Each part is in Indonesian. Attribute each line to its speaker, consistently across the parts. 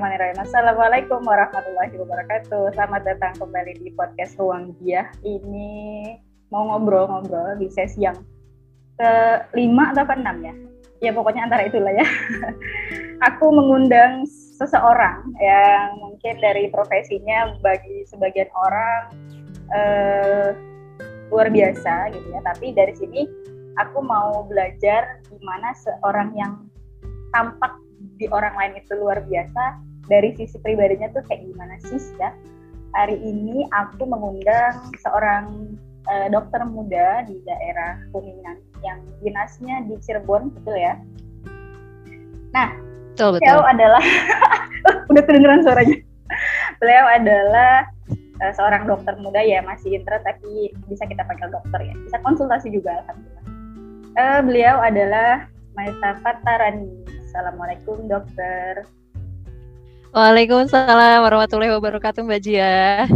Speaker 1: Bismillahirrahmanirrahim. Assalamualaikum warahmatullahi wabarakatuh. Selamat datang kembali di podcast Ruang Dia. Ini mau ngobrol-ngobrol di sesi yang ke-5 atau ke-6 ya? Ya pokoknya antara itulah ya. Aku mengundang seseorang yang mungkin dari profesinya bagi sebagian orang eh, luar biasa gitu ya. Tapi dari sini aku mau belajar gimana seorang yang tampak di orang lain itu luar biasa dari sisi pribadinya tuh kayak gimana sih ya hari ini aku mengundang seorang uh, dokter muda di daerah Kuningan yang dinasnya di Cirebon betul ya? Nah betul, betul. beliau adalah udah kedengeran suaranya. Beliau adalah uh, seorang dokter muda ya masih intra tapi bisa kita panggil dokter ya. Bisa konsultasi juga alhamdulillah. Uh, beliau adalah Maisa Fatarani. Assalamualaikum dokter.
Speaker 2: Waalaikumsalam warahmatullahi wabarakatuh Mbak Jia.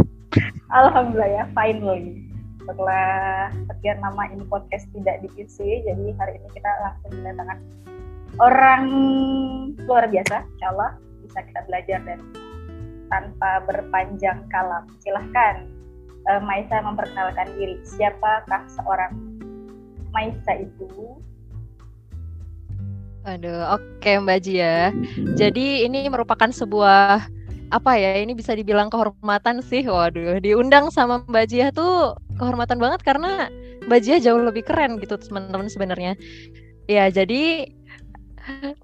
Speaker 1: Alhamdulillah ya, finally. Setelah sekian lama ini podcast tidak diisi, jadi hari ini kita langsung mendatangkan orang luar biasa, insya Allah bisa kita belajar dan tanpa berpanjang kalam. Silahkan uh, Maisa memperkenalkan diri. Siapakah seorang Maisa itu?
Speaker 2: Aduh, oke okay, Mbak Jia. Jadi ini merupakan sebuah apa ya? Ini bisa dibilang kehormatan sih. Waduh, diundang sama Mbak Jia tuh kehormatan banget karena Mbak Jia jauh lebih keren gitu teman-teman sebenarnya. Ya, jadi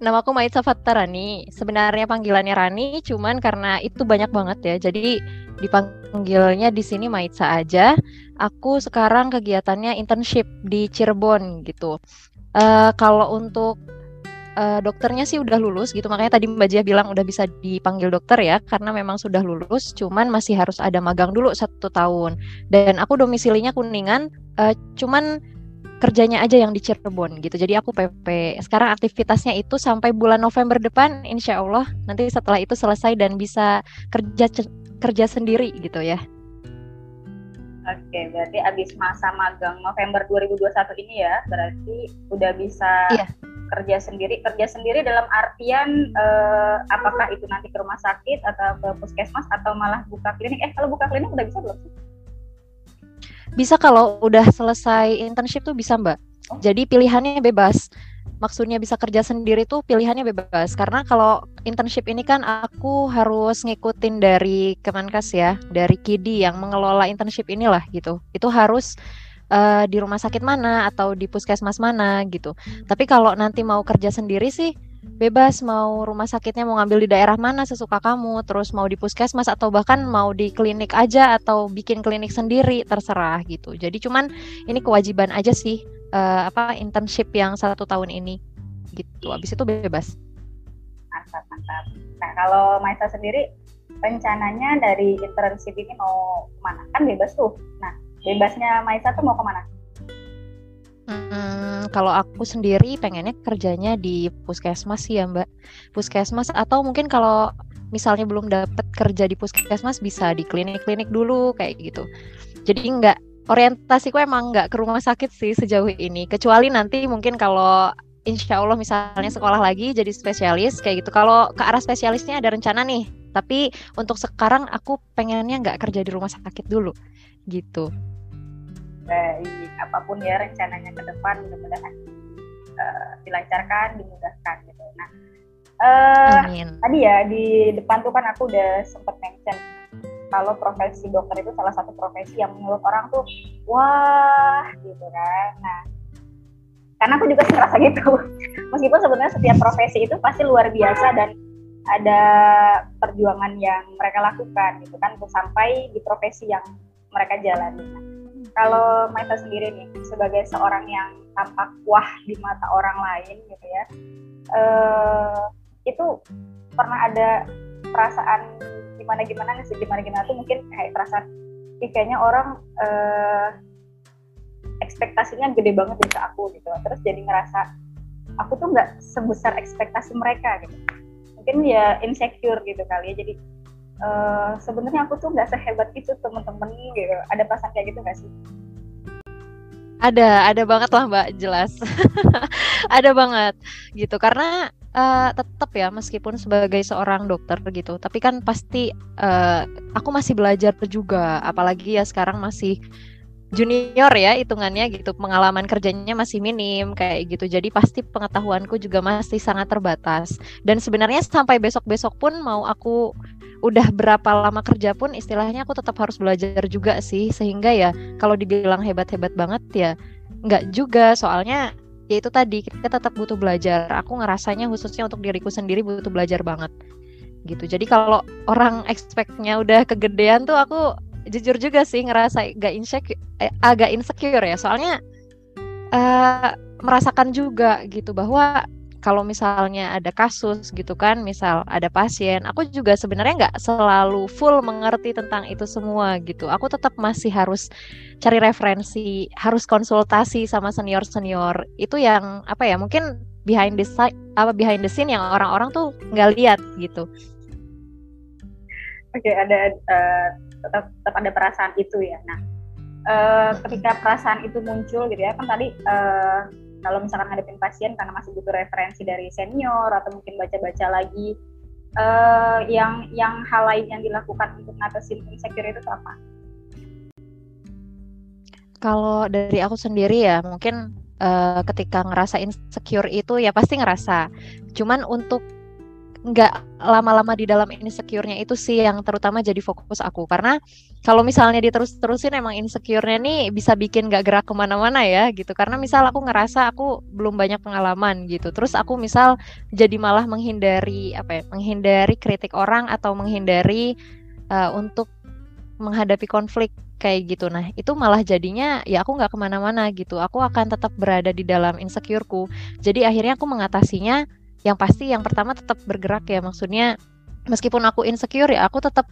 Speaker 2: nama aku Maitza Fatarani. Sebenarnya panggilannya Rani, cuman karena itu banyak banget ya. Jadi dipanggilnya di sini Maitza aja. Aku sekarang kegiatannya internship di Cirebon gitu. Uh, kalau untuk uh, dokternya sih udah lulus gitu. Makanya tadi Mbak Jia bilang udah bisa dipanggil dokter ya karena memang sudah lulus cuman masih harus ada magang dulu satu tahun. Dan aku domisilinya kuningan uh, cuman kerjanya aja yang di Cirebon gitu. Jadi aku PP sekarang aktivitasnya itu sampai bulan November depan Insya Allah nanti setelah itu selesai dan bisa kerja kerja sendiri gitu ya.
Speaker 1: Oke, berarti abis masa magang November 2021 ini ya, berarti udah bisa iya kerja sendiri kerja sendiri dalam artian eh, apakah itu nanti ke rumah sakit atau ke puskesmas atau malah buka klinik? Eh kalau buka klinik udah bisa belum sih?
Speaker 2: Bisa kalau udah selesai internship tuh bisa mbak. Oh. jadi pilihannya bebas. Maksudnya bisa kerja sendiri tuh pilihannya bebas. Karena kalau internship ini kan aku harus ngikutin dari Kemenkes ya dari KIDI yang mengelola internship inilah gitu. Itu harus uh, di rumah sakit mana atau di puskesmas mana gitu. Tapi kalau nanti mau kerja sendiri sih bebas mau rumah sakitnya mau ngambil di daerah mana sesuka kamu, terus mau di puskesmas atau bahkan mau di klinik aja atau bikin klinik sendiri terserah gitu. Jadi cuman ini kewajiban aja sih uh, apa internship yang satu tahun ini gitu. Abis itu bebas.
Speaker 1: Mantap mantap. Nah kalau Maisa sendiri rencananya dari internship ini mau ke mana? Kan bebas tuh. Nah bebasnya Maisa tuh mau ke mana?
Speaker 2: Hmm, kalau aku sendiri pengennya kerjanya di puskesmas sih ya Mbak. Puskesmas atau mungkin kalau misalnya belum dapat kerja di puskesmas bisa di klinik-klinik dulu kayak gitu. Jadi enggak orientasiku emang enggak ke rumah sakit sih sejauh ini. Kecuali nanti mungkin kalau insya Allah misalnya sekolah lagi jadi spesialis kayak gitu. Kalau ke arah spesialisnya ada rencana nih. Tapi untuk sekarang aku pengennya nggak kerja di rumah sakit dulu gitu
Speaker 1: baik apa pun ya rencananya ke depan mudah-mudahan uh, dilancarkan dimudahkan gitu. Nah uh, tadi ya di depan tuh kan aku udah sempet mention kalau profesi dokter itu salah satu profesi yang menurut orang tuh wah gitu kan. Nah karena aku juga ngerasa gitu. Meskipun sebenarnya setiap profesi itu pasti luar biasa dan ada perjuangan yang mereka lakukan gitu kan untuk sampai di profesi yang mereka jalani. Kalau Maita sendiri nih sebagai seorang yang tampak wah di mata orang lain gitu ya uh, itu pernah ada perasaan gimana gimana sih? Gimana gimana tuh mungkin kayak perasaan kayaknya orang uh, ekspektasinya gede banget ke aku gitu. Terus jadi ngerasa aku tuh nggak sebesar ekspektasi mereka gitu. Mungkin ya insecure gitu kali ya. Jadi uh, sebenarnya aku tuh nggak sehebat itu temen-temen gitu. Ada perasaan kayak gitu nggak sih?
Speaker 2: Ada ada banget lah mbak jelas. Ada banget gitu. Karena uh, tetap ya meskipun sebagai seorang dokter gitu tapi kan pasti uh, aku masih belajar juga. Apalagi ya sekarang masih junior ya hitungannya gitu. Pengalaman kerjanya masih minim kayak gitu. Jadi pasti pengetahuanku juga masih sangat terbatas. Dan sebenarnya sampai besok besok pun mau aku udah berapa lama kerja pun istilahnya aku tetap harus belajar juga sih. Sehingga ya kalau dibilang hebat-hebat banget ya nggak juga. Soalnya ya itu tadi kita tetap butuh belajar. Aku ngerasanya khususnya untuk diriku sendiri butuh belajar banget. Gitu. Jadi kalau orang expectnya udah kegedean tuh aku jujur juga sih ngerasa agak insecure eh, agak insecure ya. Soalnya uh, merasakan juga gitu bahwa kalau misalnya ada kasus gitu kan, misal ada pasien, aku juga sebenarnya nggak selalu full mengerti tentang itu semua gitu. Aku tetap masih harus cari referensi, harus konsultasi sama senior senior. Itu yang apa ya? Mungkin behind the side, apa behind the scene yang orang-orang tuh nggak lihat gitu.
Speaker 1: Oke, okay, ada uh, tetap tetap ada perasaan itu ya. Nah, uh, ketika perasaan itu muncul gitu ya, kan tadi uh, kalau misalkan ngadepin pasien karena masih butuh referensi dari senior atau mungkin baca-baca lagi uh, yang yang hal lain yang dilakukan untuk ngatasin insecure itu apa?
Speaker 2: Kalau dari aku sendiri ya mungkin uh, ketika ngerasa insecure itu ya pasti ngerasa. Cuman untuk nggak lama-lama di dalam insecure-nya itu sih yang terutama jadi fokus aku karena kalau misalnya diterus-terusin emang insecure-nya nih bisa bikin nggak gerak ke mana-mana ya gitu. Karena misal aku ngerasa aku belum banyak pengalaman gitu. Terus aku misal jadi malah menghindari apa ya menghindari kritik orang atau menghindari uh, untuk menghadapi konflik kayak gitu. Nah itu malah jadinya ya aku nggak ke mana-mana gitu. Aku akan tetap berada di dalam insecureku. Jadi akhirnya aku mengatasinya yang pasti yang pertama tetap bergerak ya. Maksudnya meskipun aku insecure ya aku tetap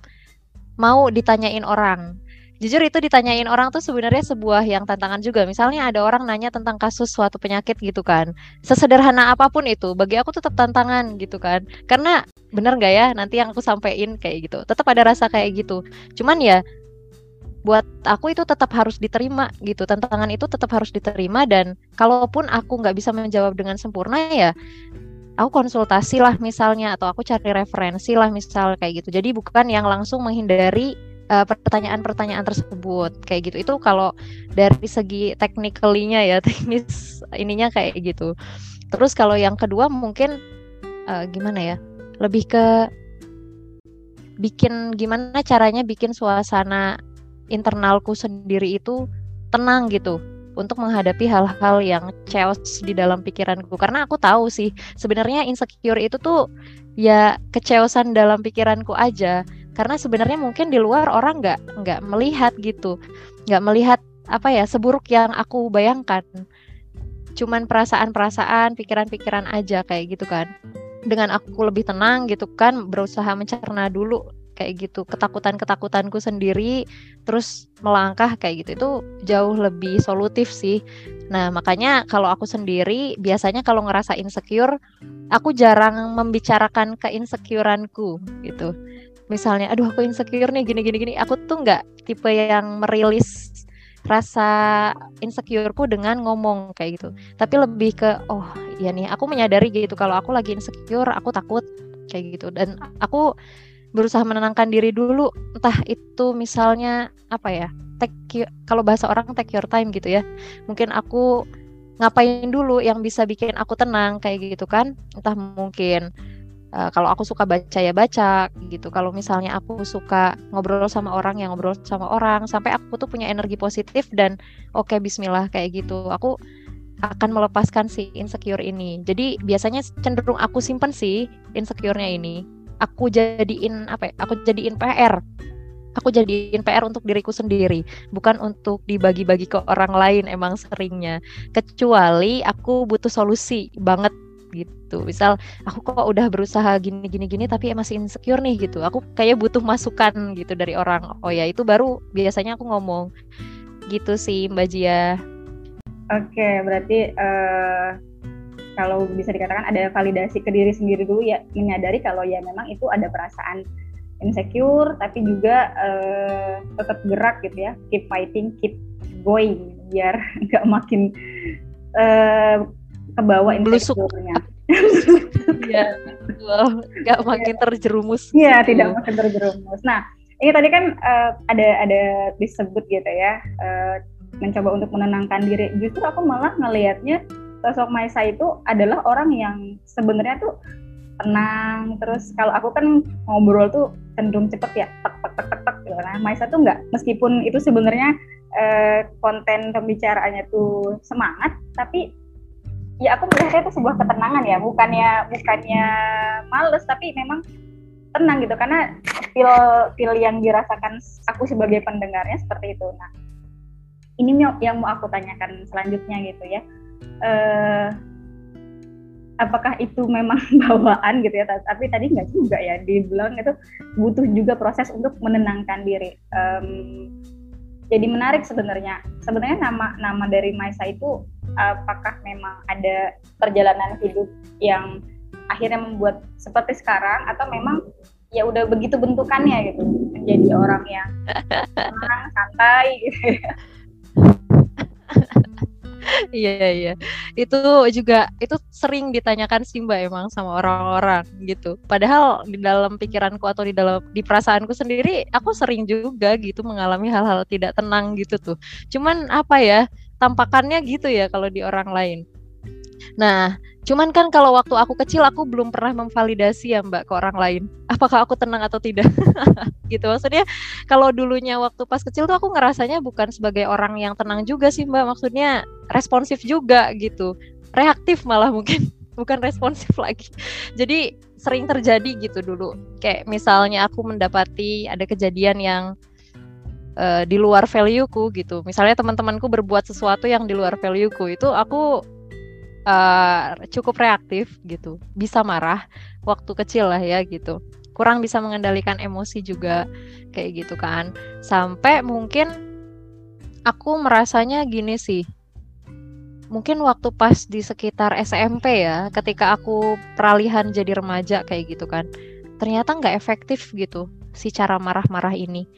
Speaker 2: mau ditanyain orang. Jujur itu ditanyain orang tuh sebenarnya sebuah yang tantangan juga. Misalnya ada orang nanya tentang kasus suatu penyakit gitu kan. Sesederhana apa pun itu bagi aku tetap tantangan gitu kan. Karena bener nggak ya nanti yang aku sampein kayak gitu. Tetap ada rasa kayak gitu. Cuman ya buat aku itu tetap harus diterima gitu. Tantangan itu tetap harus diterima dan kalaupun aku nggak bisa menjawab dengan sempurna ya aku konsultasi lah misalnya atau aku cari referensi lah misal kayak gitu. Jadi bukan yang langsung menghindari eh, pertanyaan-pertanyaan tersebut kayak gitu. Itu kalau dari segi technically-nya ya teknis ininya kayak gitu. Terus kalau yang kedua mungkin uh, gimana ya lebih ke bikin gimana caranya bikin suasana internalku sendiri itu tenang gitu untuk menghadapi hal-hal yang chaos di dalam pikiranku. Karena aku tahu sih sebenarnya insecure itu tuh ya keceosan dalam pikiranku aja. Karena sebenarnya mungkin di luar orang nggak nggak melihat gitu. Nggak melihat apa ya seburuk yang aku bayangkan. Cuman perasaan-perasaan pikiran-pikiran aja kayak gitu kan. Dengan aku lebih tenang gitu kan berusaha mencerna dulu kayak gitu. Ketakutan ketakutanku sendiri terus melangkah kayak gitu itu jauh lebih solutif sih. Nah makanya kalau aku sendiri biasanya kalau ngerasa insecure aku jarang membicarakan keinsecureanku gitu. Misalnya aduh aku insecure nih gini gini gini. Aku tuh nggak tipe yang merilis rasa insecureku dengan ngomong kayak gitu. Tapi lebih ke oh iya nih aku menyadari gitu kalau aku lagi insecure aku takut kayak gitu. Dan aku berusaha menenangkan diri dulu entah itu misalnya apa ya take kalau bahasa orang take your time gitu ya. Mungkin aku ngapain dulu yang bisa bikin aku tenang kayak gitu kan. Entah mungkin uh, kalau aku suka baca ya baca gitu. Kalau misalnya aku suka ngobrol sama orang yang ngobrol sama orang. Sampai aku tuh punya energi positif dan oke okay, Bismillah kayak gitu. Aku akan melepaskan si insecure ini. Jadi biasanya cenderung aku simpen sih insecure-nya ini aku jadiin apa ya? Aku jadiin PR. Aku jadiin PR untuk diriku sendiri, bukan untuk dibagi-bagi ke orang lain emang seringnya. Kecuali aku butuh solusi banget gitu. Misal aku kok udah berusaha gini gini gini tapi masih insecure nih gitu. Aku kayak butuh masukan gitu dari orang. Oh ya, itu baru biasanya aku ngomong. Gitu sih Mbak Jia.
Speaker 1: Oke, berarti uh, kalau bisa dikatakan ada validasi ke diri sendiri dulu ya menyadari kalau ya memang itu ada perasaan insecure tapi juga uh, tetap gerak gitu ya keep fighting keep going biar nggak makin uh, ke bawah insecure-nya
Speaker 2: Iya, nggak makin terjerumus.
Speaker 1: Iya, gitu. tidak makin terjerumus. Nah, ini tadi kan uh, ada ada disebut gitu ya, uh, mencoba untuk menenangkan diri. Justru aku malah ngelihatnya sosok Maisa itu adalah orang yang sebenarnya tuh tenang. Terus kalau aku kan ngobrol tuh cenderung cepet ya tek tek tek tek tek gitu. nah Maisa tuh nggak meskipun itu sebenarnya eh, konten pembicaraannya tuh semangat tapi ya aku melihatnya itu sebuah ketenangan ya. Bukannya bukannya males tapi memang tenang gitu. Karena feel feel yang dirasakan aku sebagai pendengarnya seperti itu. Nah ini yang mau aku tanyakan selanjutnya gitu ya eh, apakah itu memang bawaan gitu ya? Tapi tadi nggak juga ya dibilang itu butuh juga proses untuk menenangkan diri. Um, jadi menarik sebenarnya. Sebenarnya nama nama dari Maisa itu apakah memang ada perjalanan hidup yang akhirnya membuat seperti sekarang atau memang ya udah begitu bentukannya gitu? Menjadi orang yang tenang santai gitu ya
Speaker 2: iya iya. Itu juga itu sering ditanyakan sih mbak emang sama orang-orang gitu. Padahal di dalam pikiranku atau di dalam di perasaanku sendiri aku sering juga gitu mengalami hal-hal tidak tenang gitu tuh. Cuman apa ya tampakannya gitu ya kalau di orang lain. Nah Cuman kan kalau waktu aku kecil aku belum pernah memvalidasi ya Mbak ke orang lain. Apakah aku tenang atau tidak? gitu. Maksudnya kalau dulunya waktu pas kecil tuh aku ngerasanya bukan sebagai orang yang tenang juga sih Mbak. Maksudnya responsif juga gitu. Reaktif malah mungkin bukan responsif lagi. Jadi sering terjadi gitu dulu. Kayak misalnya aku mendapati ada kejadian yang uh, di luar value-ku gitu. Misalnya teman-temanku berbuat sesuatu yang di luar value-ku itu aku uh, cukup reaktif gitu. Bisa marah waktu kecil lah ya gitu. Kurang bisa mengendalikan emosi juga kayak gitu kan. Sampai mungkin aku merasanya gini sih. Mungkin waktu pas di sekitar SMP ya ketika aku peralihan jadi remaja kayak gitu kan ternyata nggak efektif gitu si cara marah-marah ini.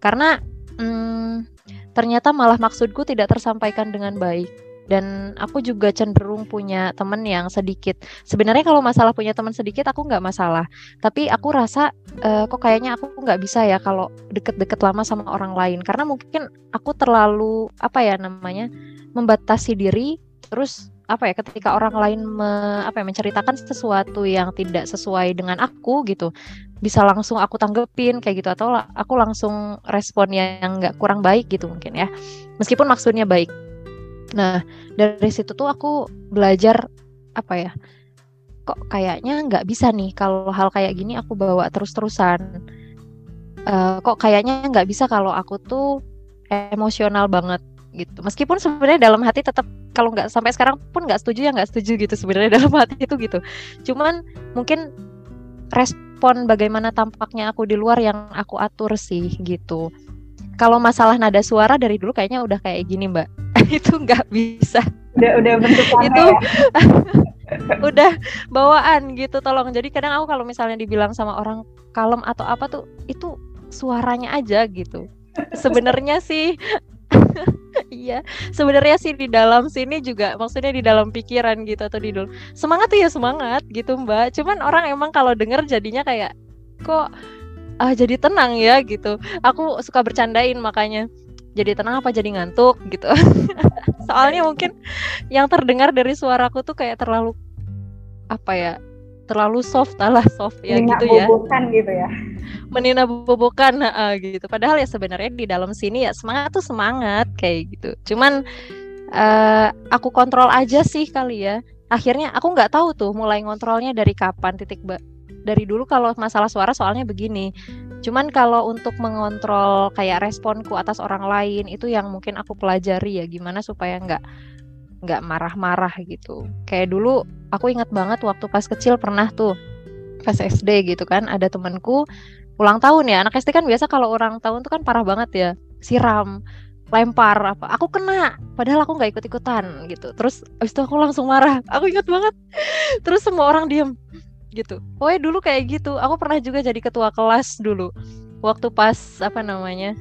Speaker 2: Karena hmm, ternyata malah maksudku tidak tersampaikan dengan baik dan aku juga cenderung punya temen yang sedikit. Sebenarnya kalau masalah punya teman sedikit aku nggak masalah. Tapi aku rasa uh, kok kayaknya aku nggak bisa ya kalau deket-deket lama sama orang lain. Karena mungkin aku terlalu apa ya namanya membatasi diri. Terus apa ya ketika orang lain me, apa ya menceritakan sesuatu yang tidak sesuai dengan aku gitu bisa langsung aku tanggepin kayak gitu. Atau aku langsung respon yang nggak kurang baik gitu mungkin ya. Meskipun maksudnya baik Nah, dari situ tuh aku belajar apa ya? Kok kayaknya nggak bisa nih kalau hal kayak gini aku bawa terus-terusan. Uh, kok kayaknya nggak bisa kalau aku tuh emosional banget gitu. Meskipun sebenarnya dalam hati tetap kalau nggak sampai sekarang pun nggak setuju ya nggak setuju gitu sebenarnya dalam hati itu gitu. Cuman mungkin respon bagaimana tampaknya aku di luar yang aku atur sih gitu. Kalau masalah nada suara dari dulu kayaknya udah kayak gini mbak. Itu nggak bisa.
Speaker 1: Udah udah bentuk
Speaker 2: itu ya? udah bawaan gitu tolong. Jadi kadang aku kalau misalnya dibilang sama orang kalem atau apa tuh itu suaranya aja gitu. Sebenarnya sih iya sebenarnya sih di dalam sini juga maksudnya di dalam pikiran gitu atau di dalam semangat tuh ya semangat gitu mbak. Cuman orang emang kalau denger jadinya kayak kok ah jadi tenang ya gitu. Aku suka bercandain makanya. Jadi tenang apa jadi ngantuk gitu. Soalnya mungkin yang terdengar dari suaraku tuh kayak terlalu apa ya terlalu soft lah soft ya Menina gitu ya.
Speaker 1: bobokan gitu ya.
Speaker 2: Menina bobokan uh, gitu. Padahal ya sebenarnya di dalam sini ya semangat tuh semangat kayak gitu. Cuman uh, aku kontrol aja sih kali ya. Akhirnya aku nggak tahu tuh mulai ngontrolnya dari kapan titik dari dulu kalau masalah suara soalnya begini. Cuman kalau untuk mengontrol kayak responku atas orang lain itu yang mungkin aku pelajari ya gimana supaya nggak nggak marah-marah gitu. Kayak dulu aku ingat banget waktu pas kecil pernah tuh pas SD gitu kan ada temanku ulang tahun ya anak SD kan biasa kalau ulang tahun tuh kan parah banget ya siram lempar apa aku kena padahal aku nggak ikut ikutan gitu terus abis itu aku langsung marah aku ingat banget terus semua orang diem gitu. Oh dulu kayak gitu. Aku pernah juga jadi ketua kelas dulu. Waktu pas apa namanya?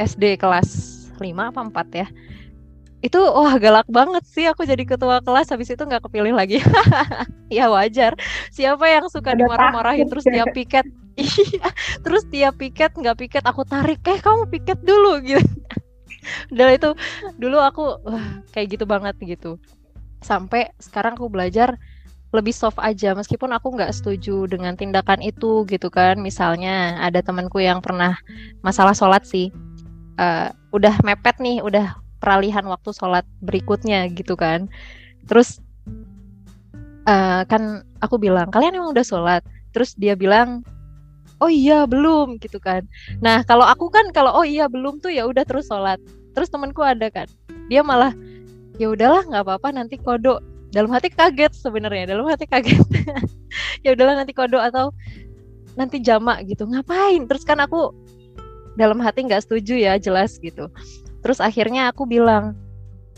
Speaker 2: SD kelas 5 apa 4 ya. itu wah galak banget sih aku jadi ketua kelas habis itu nggak kepilih lagi ya wajar siapa yang suka dimarah-marahin terus tiap piket iya terus tiap piket nggak piket aku tarik eh kamu piket dulu gitu dan itu dulu aku wah, kayak gitu banget gitu sampai sekarang aku belajar lebih soft aja meskipun aku nggak setuju dengan tindakan itu gitu kan. Misalnya ada temanku yang pernah masalah sholat sih uh, udah mepet nih udah peralihan waktu sholat berikutnya gitu kan. Terus uh, kan aku bilang kalian emang udah sholat? Terus dia bilang oh iya belum gitu kan. Nah kalau aku kan kalau oh iya belum tuh ya udah terus sholat. Terus temanku ada kan dia malah ya udahlah nggak apa-apa nanti kodok dalam hati kaget sebenarnya dalam hati kaget. Ya udahlah nanti kodok atau nanti jamak gitu. Ngapain? Terus kan aku dalam hati nggak setuju ya jelas gitu. Terus akhirnya aku bilang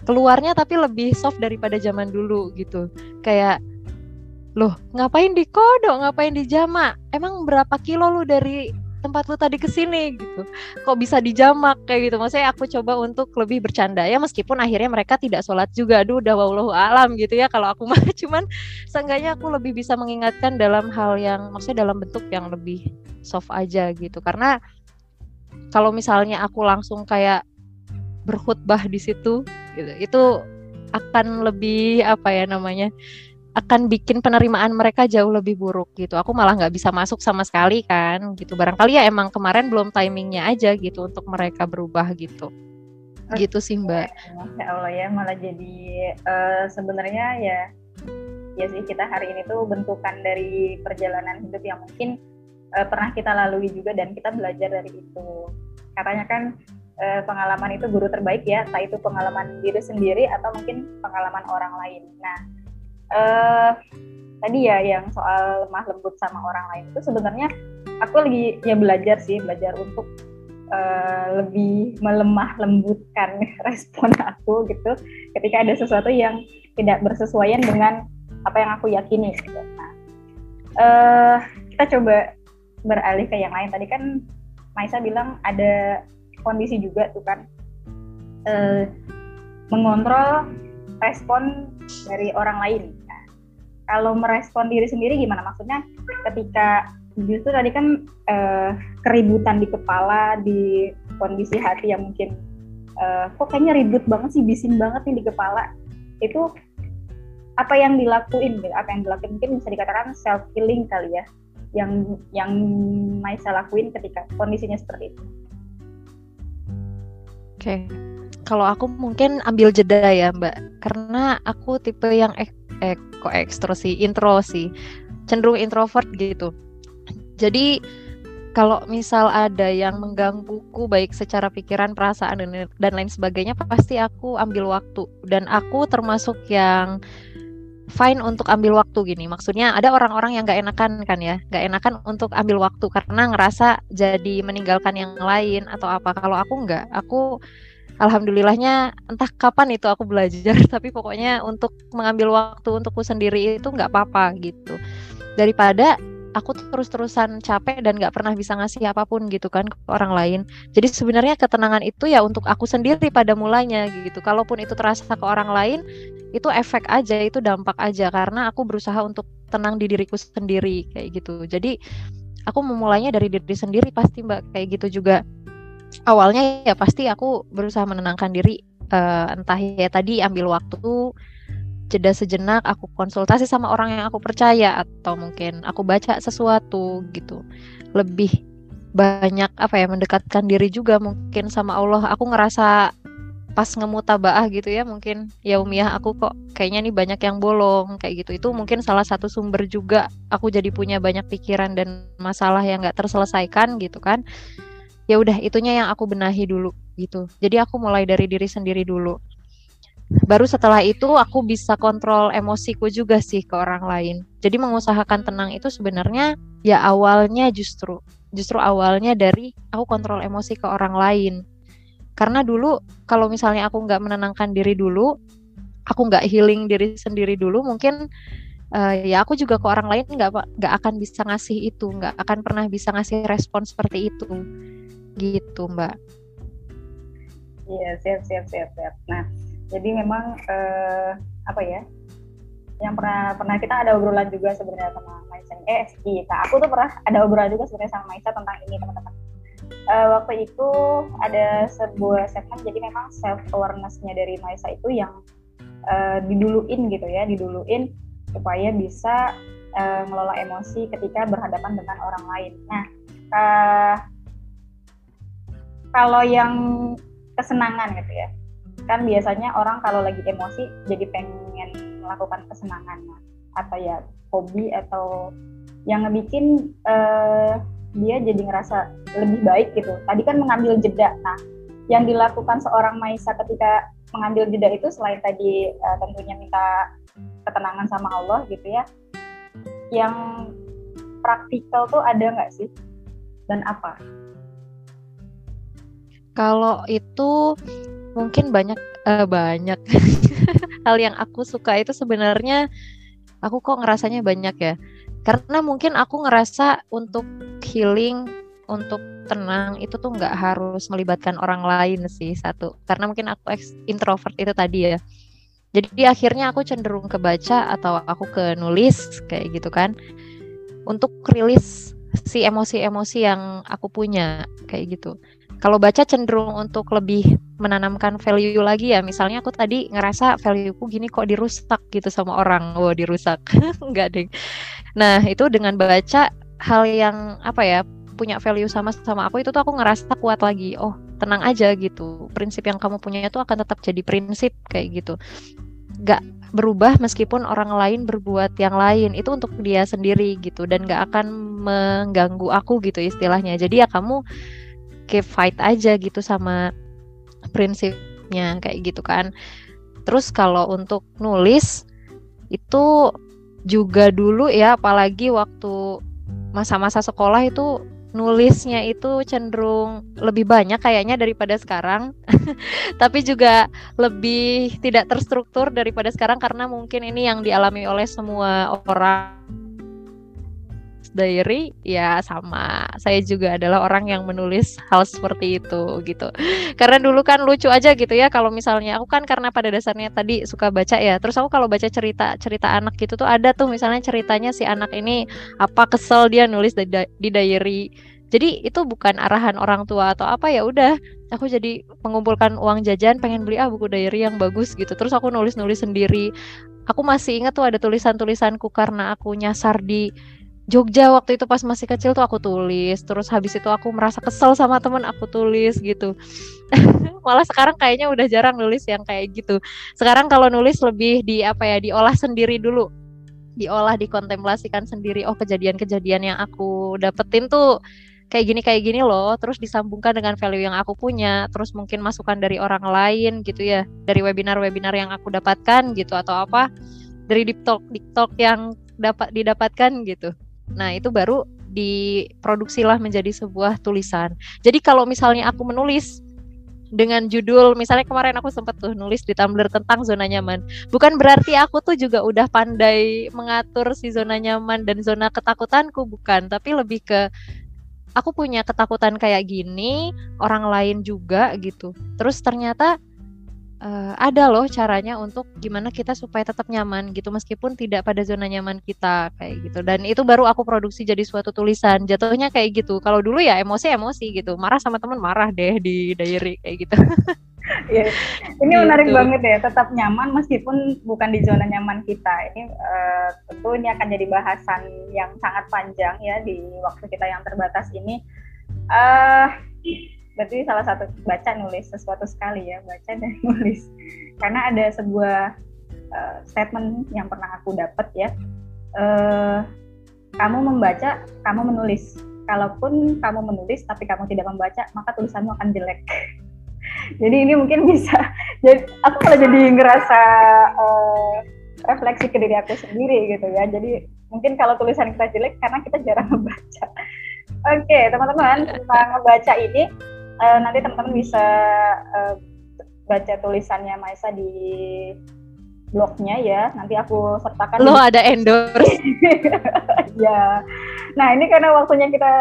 Speaker 2: keluarnya tapi lebih soft daripada zaman dulu gitu. Kayak loh ngapain di kodok ngapain di jama emang berapa kilo lu dari tempat lu tadi ke sini gitu. Kok bisa dijamak? kayak gitu. Maksudnya aku coba untuk lebih bercanda. Ya meskipun akhirnya mereka tidak sholat juga. Aduh udah wallahu alam gitu ya kalau aku mah. Cuman seenggaknya aku lebih bisa mengingatkan dalam hal yang maksudnya dalam bentuk yang lebih soft aja gitu. Karena kalau misalnya aku langsung kayak berkhutbah di situ gitu itu akan lebih apa ya namanya akan bikin penerimaan mereka jauh lebih buruk gitu. Aku malah nggak bisa masuk sama sekali kan gitu. Barangkali ya emang kemarin belum timingnya aja gitu untuk mereka berubah gitu. Okay. Gitu sih Mbak.
Speaker 1: Masya Allah ya malah jadi uh, sebenarnya ya ya sih kita hari ini tuh bentukan dari perjalanan hidup yang mungkin uh, pernah kita lalui juga dan kita belajar dari itu. Katanya kan uh, pengalaman itu guru terbaik ya, entah itu pengalaman diri sendiri atau mungkin pengalaman orang lain. Nah, uh, tadi ya yang soal lemah lembut sama orang lain itu sebenarnya aku lagi ya belajar sih, belajar untuk uh, lebih melemah lembutkan respon aku gitu ketika ada sesuatu yang tidak bersesuaian dengan apa yang aku yakini gitu. Nah, uh, kita coba beralih ke yang lain. Tadi kan Maisa bilang ada kondisi juga tuh kan uh, mengontrol respon dari orang lain. Kalau merespon diri sendiri gimana? Maksudnya ketika justru tadi kan uh, keributan di kepala, di kondisi hati yang mungkin uh, kok kayaknya ribut banget sih, bising banget nih di kepala. Itu apa yang dilakuin? Apa yang dilakuin mungkin bisa dikatakan self healing kali ya, yang yang Maisa lakuin ketika kondisinya seperti itu.
Speaker 2: Oke. Okay. Kalau aku mungkin ambil jeda ya, Mbak. Karena aku tipe yang ek kok ekstro sih, intro sih. Cenderung introvert gitu. Jadi kalau misal ada yang menggangguku baik secara pikiran, perasaan dan, dan lain sebagainya pasti aku ambil waktu dan aku termasuk yang fine untuk ambil waktu gini. Maksudnya ada orang-orang yang gak enakan kan ya, gak enakan untuk ambil waktu karena ngerasa jadi meninggalkan yang lain atau apa. Kalau aku nggak, aku alhamdulillahnya entah kapan itu aku belajar tapi pokoknya untuk mengambil waktu untukku sendiri itu nggak apa-apa gitu. Daripada aku terus-terusan capek dan nggak pernah bisa ngasih apa pun gitu kan ke orang lain. Jadi sebenarnya ketenangan itu ya untuk aku sendiri pada mulanya gitu. Kalaupun itu terasa ke orang lain itu efek aja itu dampak aja. Karena aku berusaha untuk tenang di diriku sendiri kayak gitu. Jadi aku memulainya dari diri sendiri pasti mbak kayak gitu juga awalnya ya pasti aku berusaha menenangkan diri uh, entah ya tadi ambil waktu jeda sejenak aku konsultasi sama orang yang aku percaya atau mungkin aku baca sesuatu gitu. Lebih banyak apa ya mendekatkan diri juga mungkin sama Allah. Aku ngerasa pas ngemutabaah gitu ya mungkin ya Umiyah aku kok kayaknya nih banyak yang bolong kayak gitu. Itu mungkin salah satu sumber juga aku jadi punya banyak pikiran dan masalah yang nggak terselesaikan gitu kan ya udah itunya yang aku benahi dulu gitu. Jadi aku mulai dari diri sendiri dulu. Baru setelah itu aku bisa kontrol emosiku juga sih ke orang lain. Jadi mengusahakan tenang itu sebenarnya ya awalnya justru justru awalnya dari aku kontrol emosi ke orang lain. Karena dulu kalau misalnya aku nggak menenangkan diri dulu aku nggak healing diri sendiri dulu mungkin uh, ya aku juga ke orang lain nggak nggak akan bisa ngasih itu nggak akan pernah bisa ngasih respon seperti itu gitu mbak.
Speaker 1: Iya siap siap siap siap. Nah jadi memang uh, apa ya yang pernah pernah kita ada obrolan juga sebenarnya sama Maisa eh kita aku tuh pernah ada obrolan juga sebenarnya sama Maisa tentang ini teman-teman. Uh, waktu itu ada sebuah segmen jadi memang self awarenessnya dari Maisa itu yang uh, diduluin gitu ya diduluin supaya bisa uh, ngelola emosi ketika berhadapan dengan orang lain. Nah, uh, kalau yang kesenangan gitu ya, kan biasanya orang kalau lagi emosi jadi pengen melakukan kesenangan atau ya hobi atau yang ngebikin uh, dia jadi ngerasa lebih baik gitu. Tadi kan mengambil jeda. Nah, yang dilakukan seorang Maisa ketika mengambil jeda itu selain tadi uh, tentunya minta ketenangan sama Allah gitu ya yang praktikal tuh ada nggak sih dan apa
Speaker 2: kalau itu mungkin banyak uh, banyak. Hal yang aku suka itu sebenarnya aku kok ngerasanya banyak ya. Karena mungkin aku ngerasa untuk healing untuk tenang itu tuh nggak harus melibatkan orang lain sih satu. Karena mungkin aku introvert itu tadi ya. Jadi akhirnya aku cenderung ke baca atau aku ke nulis kayak gitu kan. Untuk rilis si emosi-emosi yang aku punya kayak gitu kalau baca cenderung untuk lebih menanamkan value lagi ya misalnya aku tadi ngerasa valueku gini kok dirusak gitu sama orang. Oh dirusak. Enggak deh. Nah itu dengan baca hal yang apa ya punya value sama sama aku itu tuh aku ngerasa kuat lagi. Oh tenang aja gitu. Prinsip yang kamu punya itu akan tetap jadi prinsip kayak gitu. Gak berubah meskipun orang lain berbuat yang lain. Itu untuk dia sendiri gitu dan gak akan mengganggu aku gitu istilahnya. Jadi ya kamu keep fight aja gitu sama prinsipnya kayak gitu kan terus kalau untuk nulis itu juga dulu ya apalagi waktu masa-masa sekolah itu nulisnya itu cenderung lebih banyak kayaknya daripada sekarang. Tapi juga lebih tidak terstruktur daripada sekarang karena mungkin ini yang dialami oleh semua orang diary ya sama. Saya juga adalah orang yang menulis hal seperti itu gitu. Karena dulu kan lucu aja gitu ya kalau misalnya aku kan karena pada dasarnya tadi suka baca ya terus aku kalau baca cerita cerita anak gitu tuh ada tuh misalnya ceritanya si anak ini apa kesel dia nulis di, di diary. Jadi itu bukan arahan orang tua atau apa ya udah aku jadi mengumpulkan uang jajan pengen beli ah buku diary yang bagus gitu. Terus aku nulis nulis sendiri. Aku masih ingat tuh ada tulisan tulisanku karena aku nyasar di Jogja waktu itu pas masih kecil tuh aku tulis terus habis itu aku merasa kesel sama temen aku tulis gitu. Malah sekarang kayaknya udah jarang nulis yang kayak gitu. Sekarang kalau nulis lebih di apa ya diolah sendiri dulu. Diolah dikontemplasikan sendiri. Oh kejadian-kejadian yang aku dapetin tuh kayak gini kayak gini loh. Terus disambungkan dengan value yang aku punya. Terus mungkin masukan dari orang lain gitu ya. Dari webinar-webinar yang aku dapatkan gitu atau apa. Dari deep talk deep talk yang dapat didapatkan gitu Nah, itu baru diproduksilah menjadi sebuah tulisan. Jadi kalau misalnya aku menulis dengan judul misalnya kemarin aku sempat tuh nulis di Tumblr tentang zona nyaman. Bukan berarti aku tuh juga udah pandai mengatur si zona nyaman dan zona ketakutanku bukan, tapi lebih ke aku punya ketakutan kayak gini, orang lain juga gitu. Terus ternyata uh, ada loh caranya untuk gimana kita supaya tetap nyaman gitu meskipun tidak pada zona nyaman kita kayak gitu. Dan itu baru aku produksi jadi suatu tulisan. Jatuhnya kayak gitu. Kalau dulu ya emosi emosi gitu. Marah sama teman marah deh di diary kayak gitu.
Speaker 1: Ya, ini gitu. menarik banget ya tetap nyaman meskipun bukan di zona nyaman kita. Ini uh, tentu ini akan jadi bahasan yang sangat panjang ya di waktu kita yang terbatas ini. Uh, berarti salah satu baca nulis sesuatu sekali ya baca dan nulis. Karena ada sebuah uh, statement yang pernah aku dapat ya. Uh, kamu membaca kamu menulis. Kalaupun kamu menulis tapi kamu tidak membaca maka tulisanmu akan jelek. Jadi ini mungkin bisa jadi aku malah jadi ngerasa uh, refleksi ke diri aku sendiri gitu ya. Jadi mungkin kalau tulisan kita jelek karena kita jarang membaca. Oke okay, teman-teman tentang membaca ini uh, nanti teman-teman bisa uh, baca tulisannya Maisa di blognya ya. Nanti aku sertakan.
Speaker 2: Lo di... ada endorse.
Speaker 1: ya. Nah ini karena waktunya kita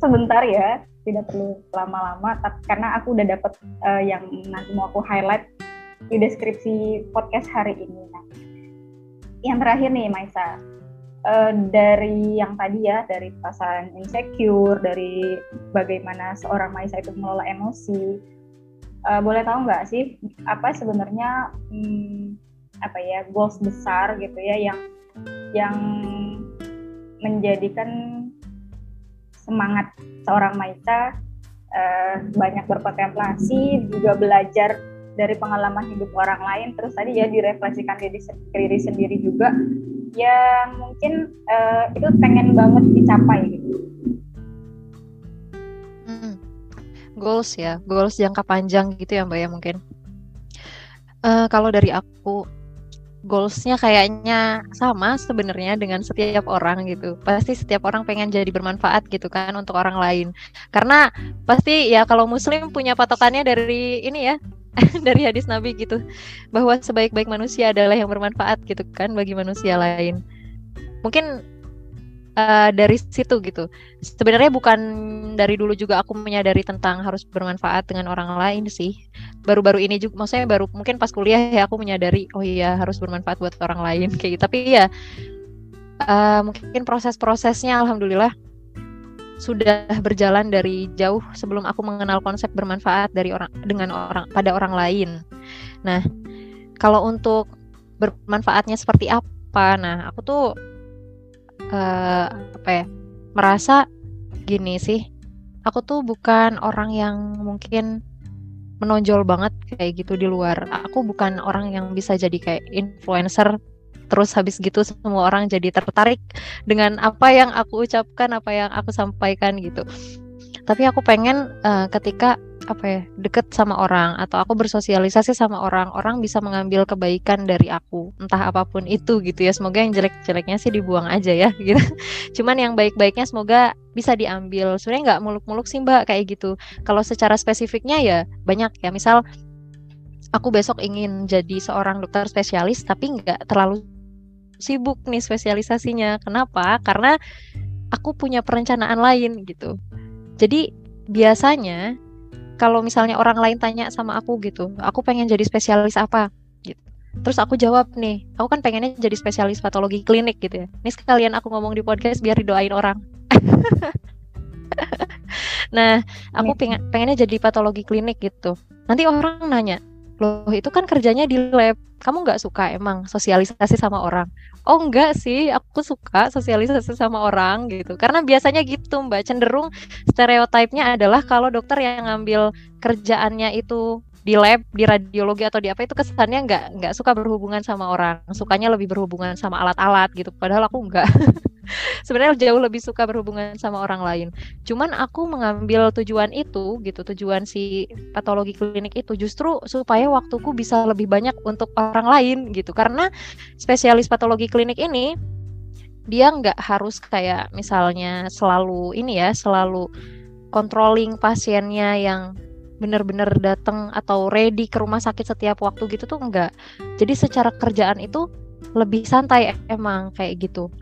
Speaker 1: sebentar ya, tidak perlu lama-lama. Karena aku udah dapet uh, yang nanti mau aku highlight di deskripsi podcast hari ini. Nah, yang terakhir nih Maisa, uh, dari yang tadi ya, dari perasaan insecure, dari bagaimana seorang Maisa itu mengelola emosi, uh, boleh tahu nggak sih apa sebenarnya hmm, apa ya goals besar gitu ya yang yang menjadikan semangat seorang Maisa uh, banyak berkontemplasi juga belajar dari pengalaman hidup orang lain terus tadi ya direfleksikan diri, diri sendiri juga yang mungkin uh, itu pengen banget dicapai gitu.
Speaker 2: Goals ya, goals jangka panjang gitu ya Mbak ya mungkin. Uh, kalau dari aku goalsnya kayaknya sama sebenarnya dengan setiap orang gitu. Pasti setiap orang pengen jadi bermanfaat gitu kan untuk orang lain. Karena pasti ya kalau muslim punya patokannya dari ini ya, dari hadis Nabi gitu. Bahwa sebaik-baik manusia adalah yang bermanfaat gitu kan bagi manusia lain. Mungkin uh, dari situ gitu. Sebenarnya bukan dari dulu juga aku menyadari tentang harus bermanfaat dengan orang lain sih. Baru-baru ini juga, maksudnya baru mungkin pas kuliah ya aku menyadari, oh iya harus bermanfaat buat orang lain kayak gitu. Tapi ya uh, mungkin proses-prosesnya, alhamdulillah sudah berjalan dari jauh sebelum aku mengenal konsep bermanfaat dari orang dengan orang pada orang lain. Nah, kalau untuk bermanfaatnya seperti apa? Nah, aku tuh uh, apa ya merasa gini sih aku tuh bukan orang yang mungkin menonjol banget kayak gitu di luar aku bukan orang yang bisa jadi kayak influencer terus habis gitu semua orang jadi tertarik dengan apa yang aku ucapkan apa yang aku sampaikan gitu. Tapi aku pengen uh, ketika apa ya deket sama orang atau aku bersosialisasi sama orang orang bisa mengambil kebaikan dari aku entah apa pun itu gitu ya. Semoga yang jelek-jeleknya sih dibuang aja ya gitu. Cuman yang baik-baiknya semoga bisa diambil. Sebenarnya nggak muluk-muluk sih mbak kayak gitu. Kalau secara spesifiknya ya banyak ya. Misal aku besok ingin jadi seorang dokter spesialis tapi nggak terlalu sibuk nih spesialisasinya kenapa karena aku punya perencanaan lain gitu jadi biasanya kalau misalnya orang lain tanya sama aku gitu, aku pengen jadi spesialis apa? Gitu. Terus aku jawab nih, aku kan pengennya jadi spesialis patologi klinik gitu ya. Ini sekalian aku ngomong di podcast biar didoain orang. nah, aku pengen pengennya jadi patologi klinik gitu. Nanti orang nanya, loh itu kan kerjanya di lab kamu nggak suka emang sosialisasi sama orang oh enggak sih. Aku suka sosialisasi sama orang gitu. Karena biasanya gitu mbak. Cenderung stereotipnya adalah kalau dokter yang ngambil kerjaannya itu di lab di radiologi atau di apa itu kesannya nggak nggak suka berhubungan sama orang. Sukanya lebih berhubungan sama alat-alat gitu. Padahal aku enggak sebenarnya jauh lebih suka berhubungan sama orang lain. Cuman aku mengambil tujuan itu gitu, tujuan si patologi klinik itu justru supaya waktuku bisa lebih banyak untuk orang lain gitu. Karena spesialis patologi klinik ini dia nggak harus kayak misalnya selalu ini ya, selalu controlling pasiennya yang benar-benar datang atau ready ke rumah sakit setiap waktu gitu tuh enggak. Jadi secara kerjaan itu lebih santai emang kayak gitu.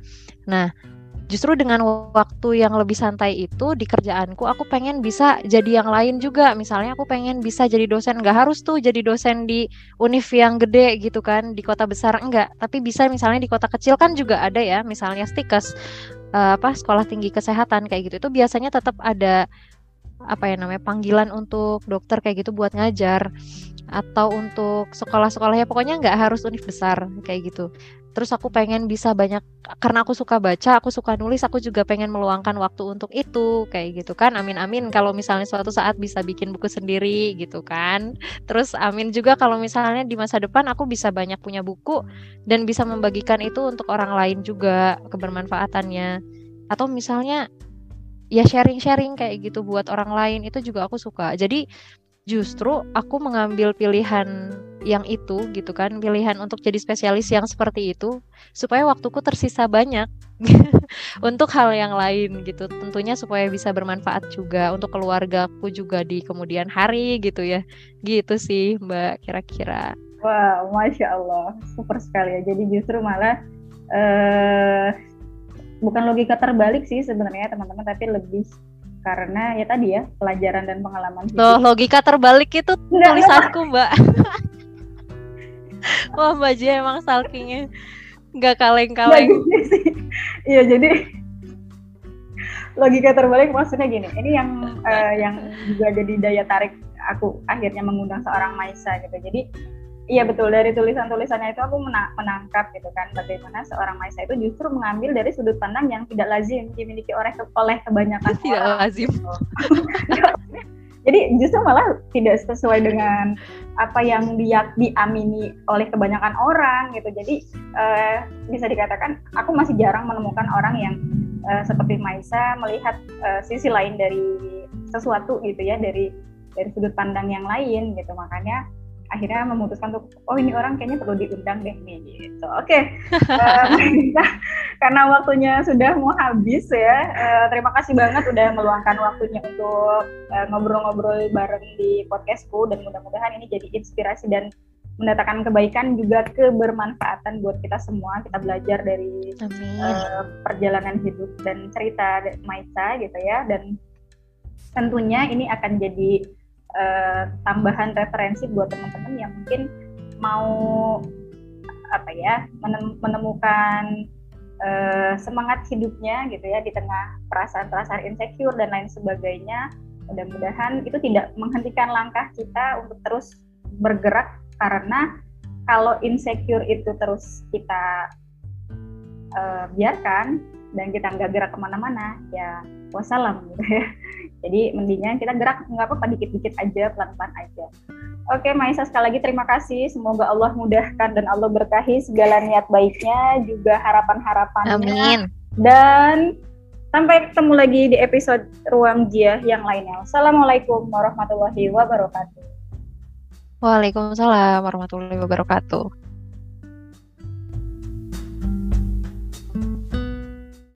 Speaker 2: Nah, justru dengan waktu yang lebih santai itu di kerjaanku aku pengen bisa jadi yang lain juga. Misalnya aku pengen bisa jadi dosen. Nggak harus tuh jadi dosen di univ yang gede gitu kan di kota besar. Enggak tapi bisa misalnya di kota kecil kan juga ada ya. Misalnya stikes uh, apa sekolah tinggi kesehatan kayak gitu. Itu biasanya tetap ada apa ya namanya panggilan untuk dokter kayak gitu buat ngajar. Atau untuk sekolah-sekolah ya. Pokoknya nggak harus univ besar kayak gitu terus aku pengen bisa banyak karena aku suka baca aku suka nulis aku juga pengen meluangkan waktu untuk itu kayak gitu kan. Amin amin kalau misalnya suatu saat bisa bikin buku sendiri gitu kan. Terus amin juga kalau misalnya di masa depan aku bisa banyak punya buku dan bisa membagikan itu untuk orang lain juga kebermanfaatannya. Atau misalnya ya sharing-sharing kayak gitu buat orang lain itu juga aku suka. Jadi justru aku mengambil pilihan yang itu gitu kan pilihan untuk jadi spesialis yang seperti itu supaya waktuku tersisa banyak untuk hal yang lain gitu. Tentunya supaya bisa bermanfaat juga untuk keluargaku juga di kemudian hari gitu ya. Gitu sih mbak kira-kira.
Speaker 1: Wow masya allah. Super sekali ya. Jadi justru malah uh, bukan logika terbalik sih sebenarnya teman-teman tapi lebih karena ya tadi ya pelajaran dan pengalaman
Speaker 2: hidup. Loh, logika terbalik itu tulisanku, Mbak. Wah Mbak Jia emang stalkingnya nggak kaleng-kaleng.
Speaker 1: Iya jadi logika terbalik maksudnya gini. Ini yang uh, yang juga jadi daya tarik aku akhirnya mengundang seorang Maisa gitu. Jadi Iya betul dari tulisan-tulisannya itu aku menangkap gitu kan bagaimana seorang Maisa itu justru mengambil dari sudut pandang yang tidak lazim dimiliki oleh oleh kebanyakan
Speaker 2: tidak orang. lazim. Gitu.
Speaker 1: Jadi justru malah tidak sesuai dengan apa yang dia diamini oleh kebanyakan orang gitu. Jadi uh, bisa dikatakan aku masih jarang menemukan orang yang uh, seperti Maisa melihat uh, sisi lain dari sesuatu gitu ya dari dari sudut pandang yang lain gitu. Makanya akhirnya memutuskan untuk oh ini orang kayaknya perlu diundang deh nih gitu. Oke, okay. uh, eh, karena waktunya sudah mau habis ya. Uh, terima kasih banget udah meluangkan waktunya untuk uh, ngobrol-ngobrol bareng di podcastku dan mudah-mudahan ini jadi inspirasi dan mendatangkan kebaikan juga kebermanfaatan buat kita semua. Kita belajar dari uh, perjalanan hidup dan cerita Maisa gitu ya dan tentunya ini akan jadi uh, tambahan referensi buat teman-teman yang mungkin mau apa ya menemukan uh, semangat hidupnya gitu ya di tengah perasaan-perasaan insecure dan lain sebagainya mudah-mudahan itu tidak menghentikan langkah kita untuk terus bergerak karena kalau insecure itu terus kita uh, biarkan dan kita nggak gerak ke mana-mana ya wassalam gitu ya jadi mendingan kita gerak nggak apa-apa dikit-dikit aja, pelan-pelan aja. Oke, Maisa sekali lagi terima kasih. Semoga Allah mudahkan dan Allah berkahi segala niat baiknya, juga harapan-harapannya.
Speaker 2: Amin.
Speaker 1: Dan sampai ketemu lagi di episode Ruang Jia yang lainnya. Assalamualaikum warahmatullahi wabarakatuh.
Speaker 2: Waalaikumsalam warahmatullahi wabarakatuh.